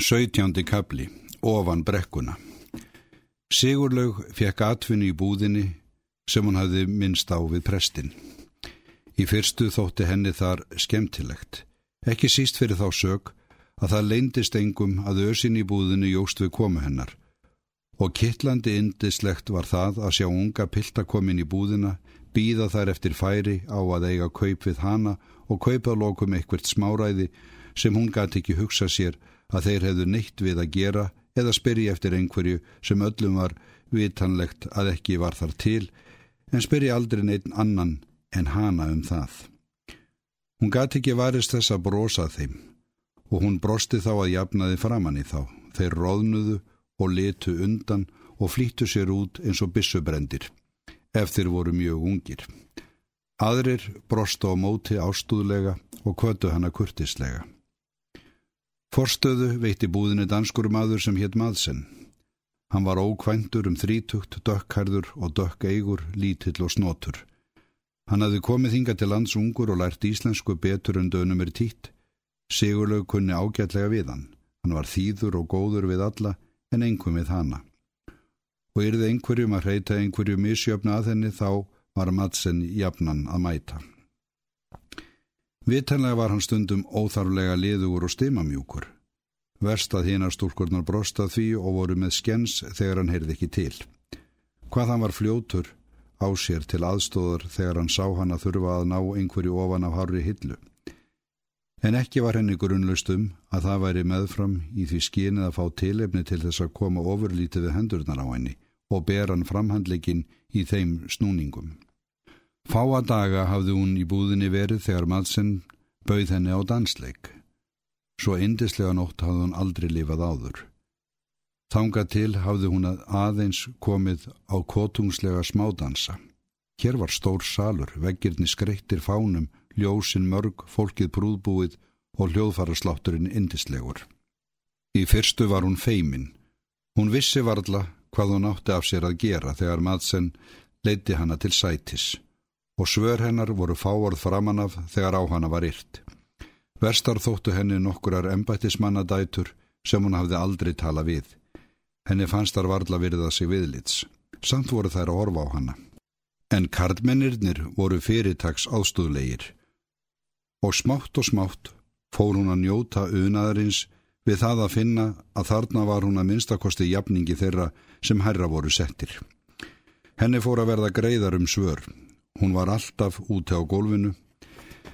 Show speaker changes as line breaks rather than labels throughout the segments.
Sautjándi kabli, ofan brekkuna. Sigurlaug fekk atvinni í búðinni sem hún hafði minnst á við prestin. Í fyrstu þótti henni þar skemmtilegt, ekki síst fyrir þá sög að það leindist engum að ösin í búðinni jóst við komu hennar og kittlandi indislegt var það að sjá unga pilta komin í búðina, býða þær eftir færi á að eiga kaup við hana og kaupa lokum eitthvert smáræði sem hún gæti ekki hugsa sér að þeir hefðu neitt við að gera eða spyrja eftir einhverju sem öllum var vitanlegt að ekki var þar til en spyrja aldrei neitt annan en hana um það. Hún gæti ekki varist þess að brosa þeim og hún brosti þá að jafnaði framann í þá. Þeir róðnuðu og letu undan og flýttu sér út eins og bissubrendir ef þeir voru mjög ungir. Aðrir brostu á móti ástúðlega og kvötu hana kurtislega. Forstöðu veitti búðinni danskur maður sem hétt Madsen. Hann var ókvæntur um þrítugt, dökkarður og dökkeigur, lítill og snotur. Hann hafði komið hinga til landsungur og lært íslensku betur en dönum er títt. Sigurlaug kunni ágætlega við hann. Hann var þýður og góður við alla en einhver við hana. Og yrði einhverjum að reyta einhverju misjöfna að henni þá var Madsen jafnan að mæta. Vitanlega var hann stundum óþarflega liður og stimamjúkur. Verst að hínar stúrkurnar brostað því og voru með skens þegar hann heyrði ekki til. Hvað hann var fljótur á sér til aðstóðar þegar hann sá hann að þurfa að ná einhverju ofan af harri hillu. En ekki var henni grunnlust um að það væri meðfram í því skínið að fá tilefni til þess að koma ofurlítið við hendurnar á henni og ber hann framhandleikin í þeim snúningum. Fáa daga hafði hún í búðinni verið þegar Madsen bauð henni á dansleik. Svo indislega nótt hafði hún aldrei lifað áður. Þanga til hafði hún aðeins komið á kotungslega smádansa. Hér var stór salur, veggirni skreittir fánum, ljósin mörg, fólkið brúðbúið og hljóðfaraslátturinn indislegur. Í fyrstu var hún feimin. Hún vissi varðla hvað hún átti af sér að gera þegar Madsen leiti hana til sætis og svör hennar voru fáorð framan af þegar á hana var yrt. Verstar þóttu henni nokkurar embættismannadætur sem hún hafði aldrei tala við. Henni fannst þar varla virða sig viðlits. Samt voru þær að horfa á hana. En kardmennirnir voru fyrirtags ástúðlegir. Og smátt og smátt fór hún að njóta unaðarins við það að finna að þarna var hún að minnstakosti jafningi þeirra sem herra voru settir. Henni fór að verða greiðar um svör Hún var alltaf úti á gólfinu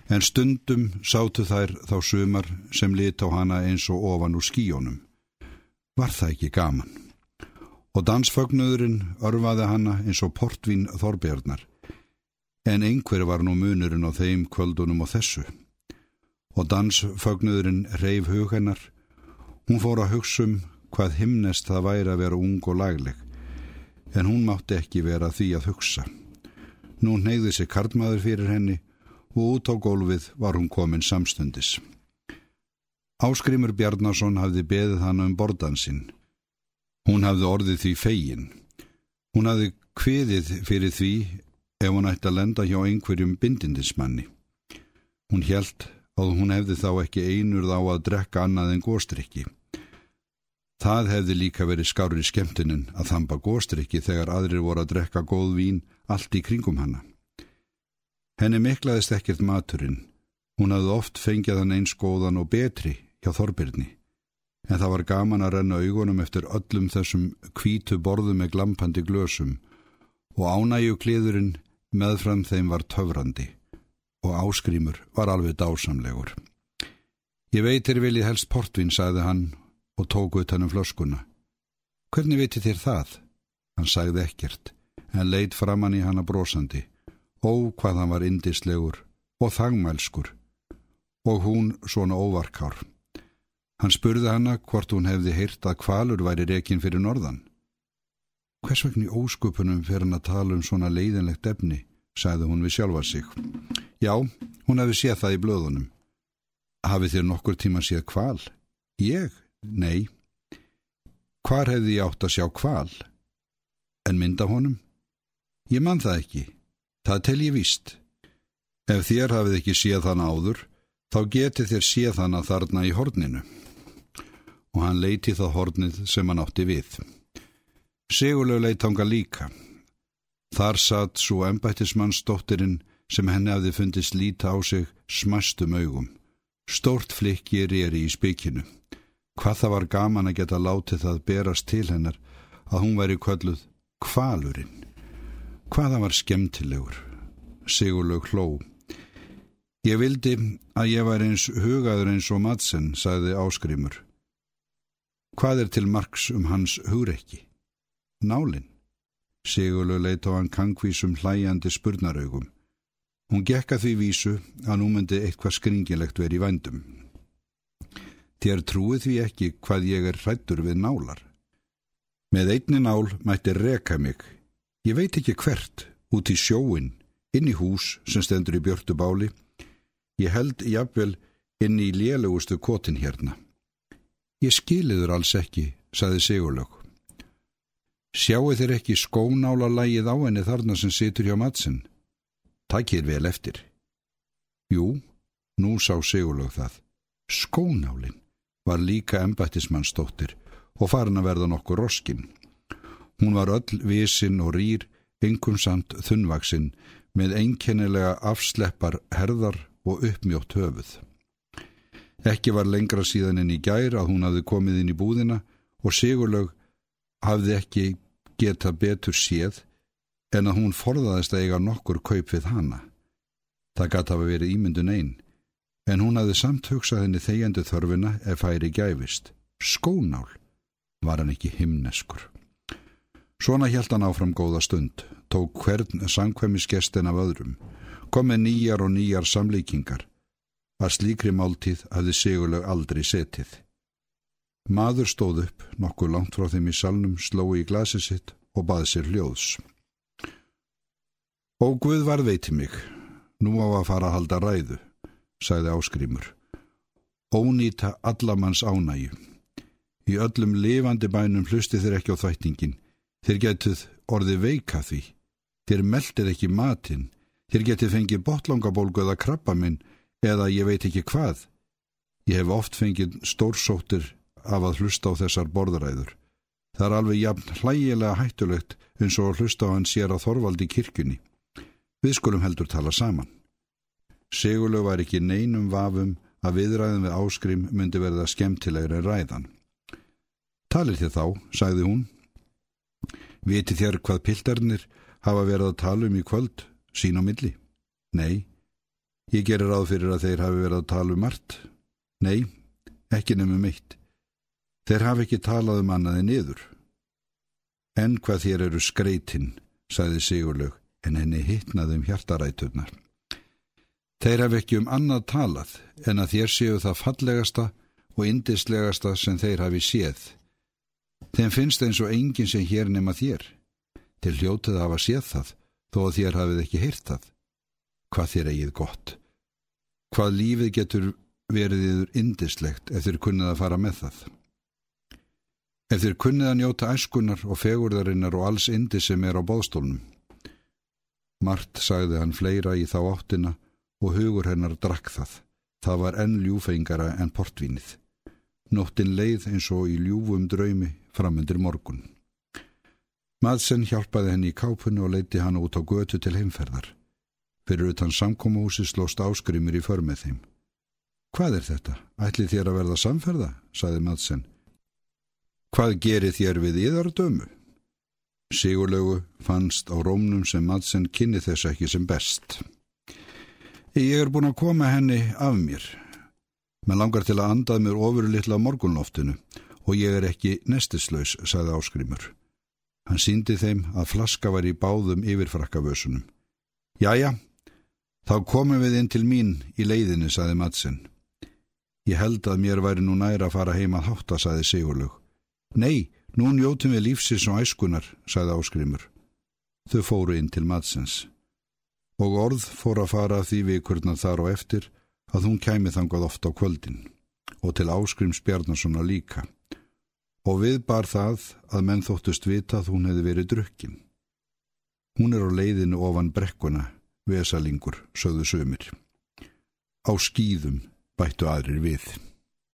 en stundum sátu þær þá sumar sem lit á hana eins og ofan úr skíjónum. Var það ekki gaman? Og dansfögnuðurinn örfaði hana eins og portvín þorbjarnar. En einhver var nú munurinn á þeim kvöldunum og þessu. Og dansfögnuðurinn reif hug hennar. Hún fór að hugsa um hvað himnest það væri að vera ung og lagleg. En hún mátti ekki vera því að hugsa. Nú neyði sig kartmaður fyrir henni og út á gólfið var hún komin samstundis. Áskrimur Bjarnason hafði beðið hana um bordansinn. Hún hafði orðið því fegin. Hún hafði kviðið fyrir því ef hún ætti að lenda hjá einhverjum bindindismanni. Hún hjælt að hún hefði þá ekki einur þá að drekka annað en góstrykki. Það hefði líka verið skárið í skemmtinin að þamba góstrykki þegar aðrir voru að drekka góð vín allt í kringum hana. Henni miklaðist ekkert maturinn. Hún hafði oft fengið hann eins góðan og betri hjá Þorbirni. En það var gaman að renna augunum eftir öllum þessum kvítu borðu með glampandi glösum og ánægju kliðurinn meðfram þeim var töfrandi og áskrimur var alveg dásamlegur. Ég veitir viljið helst portvin, sagði hann og tók ut hann um flöskuna. Hvernig viti þér það? Hann sagði ekkert, en leitt framann í hanna brosandi. Ó, hvað hann var indislegur og þangmælskur og hún svona óvarkár. Hann spurði hanna hvort hún hefði heyrt að kvalur væri rekin fyrir norðan. Hvers vegna í óskupunum fyrir hann að tala um svona leiðinlegt efni, sagði hún við sjálfa sig. Já, hún hefði séð það í blöðunum. Hafið þér nokkur tíma séð kval? Ég? Nei. Hvar hefði ég átt að sjá kval? En mynda honum? Ég mann það ekki. Það tel ég víst. Ef þér hafið ekki séð þann áður, þá geti þér séð þann að þarna í horninu. Og hann leiti það hornið sem hann átti við. Sigurlaug leitt ánga líka. Þar satt svo embættismannsdóttirinn sem henni hafði fundist líta á sig smastum augum. Stórt flikki er í spikinu. Hvað það var gaman að geta látið það berast til hennar að hún væri kvölluð kvalurinn. Hvaða var skemmtilegur? Sigurlaug hló. Ég vildi að ég var eins hugaður eins og Madsen, sagði áskrimur. Hvað er til margs um hans hugreikki? Nálinn. Sigurlaug leitt á hann kangvísum hlæjandi spurnaraugum. Hún gekka því vísu að nú myndi eitthvað skringilegt verið í vændum. Þér trúið því ekki hvað ég er hrættur við nálar. Með einni nál mætti reka mig. Ég veit ekki hvert, út í sjóin, inn í hús sem stendur í björtu báli. Ég held jafnvel inn í lélegustu kotin hérna. Ég skiliður alls ekki, saði Sigurlaug. Sjáu þér ekki skónála lægið á henni þarna sem situr hjá mattsinn? Takkir vel eftir. Jú, nú sá Sigurlaug það. Skónálinn var líka embættismannstóttir og farin að verða nokkur roskin. Hún var öll vísin og rýr, engum samt þunnvaksinn með einkennilega afsleppar herðar og uppmjótt höfuð. Ekki var lengra síðan en í gær að hún hafði komið inn í búðina og Sigurlaug hafði ekki getað betur séð en að hún forðaðist að eiga nokkur kaup við hana. Það gæti hafa verið ímyndun einn, en hún hafði samt hugsað henni þegjandi þörfina ef færi gæfist. Skónál var hann ekki himneskur. Svona hjælt hann áfram góða stund, tók hvern sangkvæmisgestin af öðrum, kom með nýjar og nýjar samlíkingar. Að slíkri máltíð hafði Sigurlaug aldrei setið. Maður stóð upp, nokkuð langt frá þeim í salnum, sló í glasi sitt og baði sér hljóðs. Ó Guð var veiti mig, nú á að fara að halda ræðu, sagði áskrimur. Ónýta allamanns ánæju. Í öllum lifandi bænum hlusti þeir ekki á þvættingin. Þeir getuð orði veika því. Þeir meldir ekki matinn. Þeir getið fengið botlangabólgu eða krabba minn eða ég veit ekki hvað. Ég hef oft fengið stórsóttir af að hlusta á þessar borðræður. Það er alveg jafn hlægilega hættulegt eins og hlusta á hann sér að Þorvaldi kirkjunni. Við skulum heldur tala saman. Sigurlaug var ekki neinum vafum að viðræðin við áskrim myndi verða skemmtilegri en ræðan. Talir þér þá, sagði hún. Viti þér hvað pildarnir hafa verið að tala um í kvöld, sín á milli? Nei. Ég gerir ráð fyrir að þeir hafi verið að tala um margt. Nei, ekki nefnum eitt. Þeir hafi ekki talað um annaði niður. En hvað þér eru skreitinn, sagði Sigurlaug en henni hittnaði um hjartaræturnar. Þeir hef ekki um annað talað en að þér séu það fallegasta og indislegasta sem þeir hafi séð. Þeim finnst eins og enginn sem hér nema þér. Til hljótið hafa séð það, þó að þér hafið ekki heyrt það. Hvað þér eigið gott? Hvað lífið getur verið yfir indislegt ef þér kunnið að fara með það? Ef þér kunnið að njóta æskunar og fegurðarinnar og alls indi sem er á bóðstólnum, Mart sagði hann fleira í þá áttina og hugur hennar drakk það. Það var enn ljúfengara en portvínið. Nóttin leið eins og í ljúfum draumi framundir morgun. Madsen hjálpaði henni í kápunni og leiti hann út á götu til heimferðar. Fyrir utan samkómuhúsi slóst áskrimur í för með þeim. Hvað er þetta? Ætli þér að verða samferða? saði Madsen. Hvað gerir þér við íðardömu? Sigurlegu fannst á rómnum sem Madsen kynni þess ekki sem best. Ég er búin að koma henni af mér. Menn langar til að andað mér ofur litla morgunloftinu og ég er ekki nestislaus, sagði áskrimur. Hann síndi þeim að flaska var í báðum yfirfrakkavösunum. Jæja, þá komum við inn til mín í leiðinu, sagði Madsen. Ég held að mér væri nú næra að fara heima að hátta, sagði Sigurlug. Nei, Nú njótum við lífsins og æskunar, sagði áskrimur. Þau fóru inn til matsins. Og orð fór að fara því vikurna þar og eftir að hún kæmi þangað oft á kvöldin og til áskrims Bjarnarssona líka. Og við bar það að menn þóttust vita að hún hefði verið drukkin. Hún er á leiðinu ofan brekkuna, vesalingur, sögðu sömur. Á skýðum bættu aðrir við.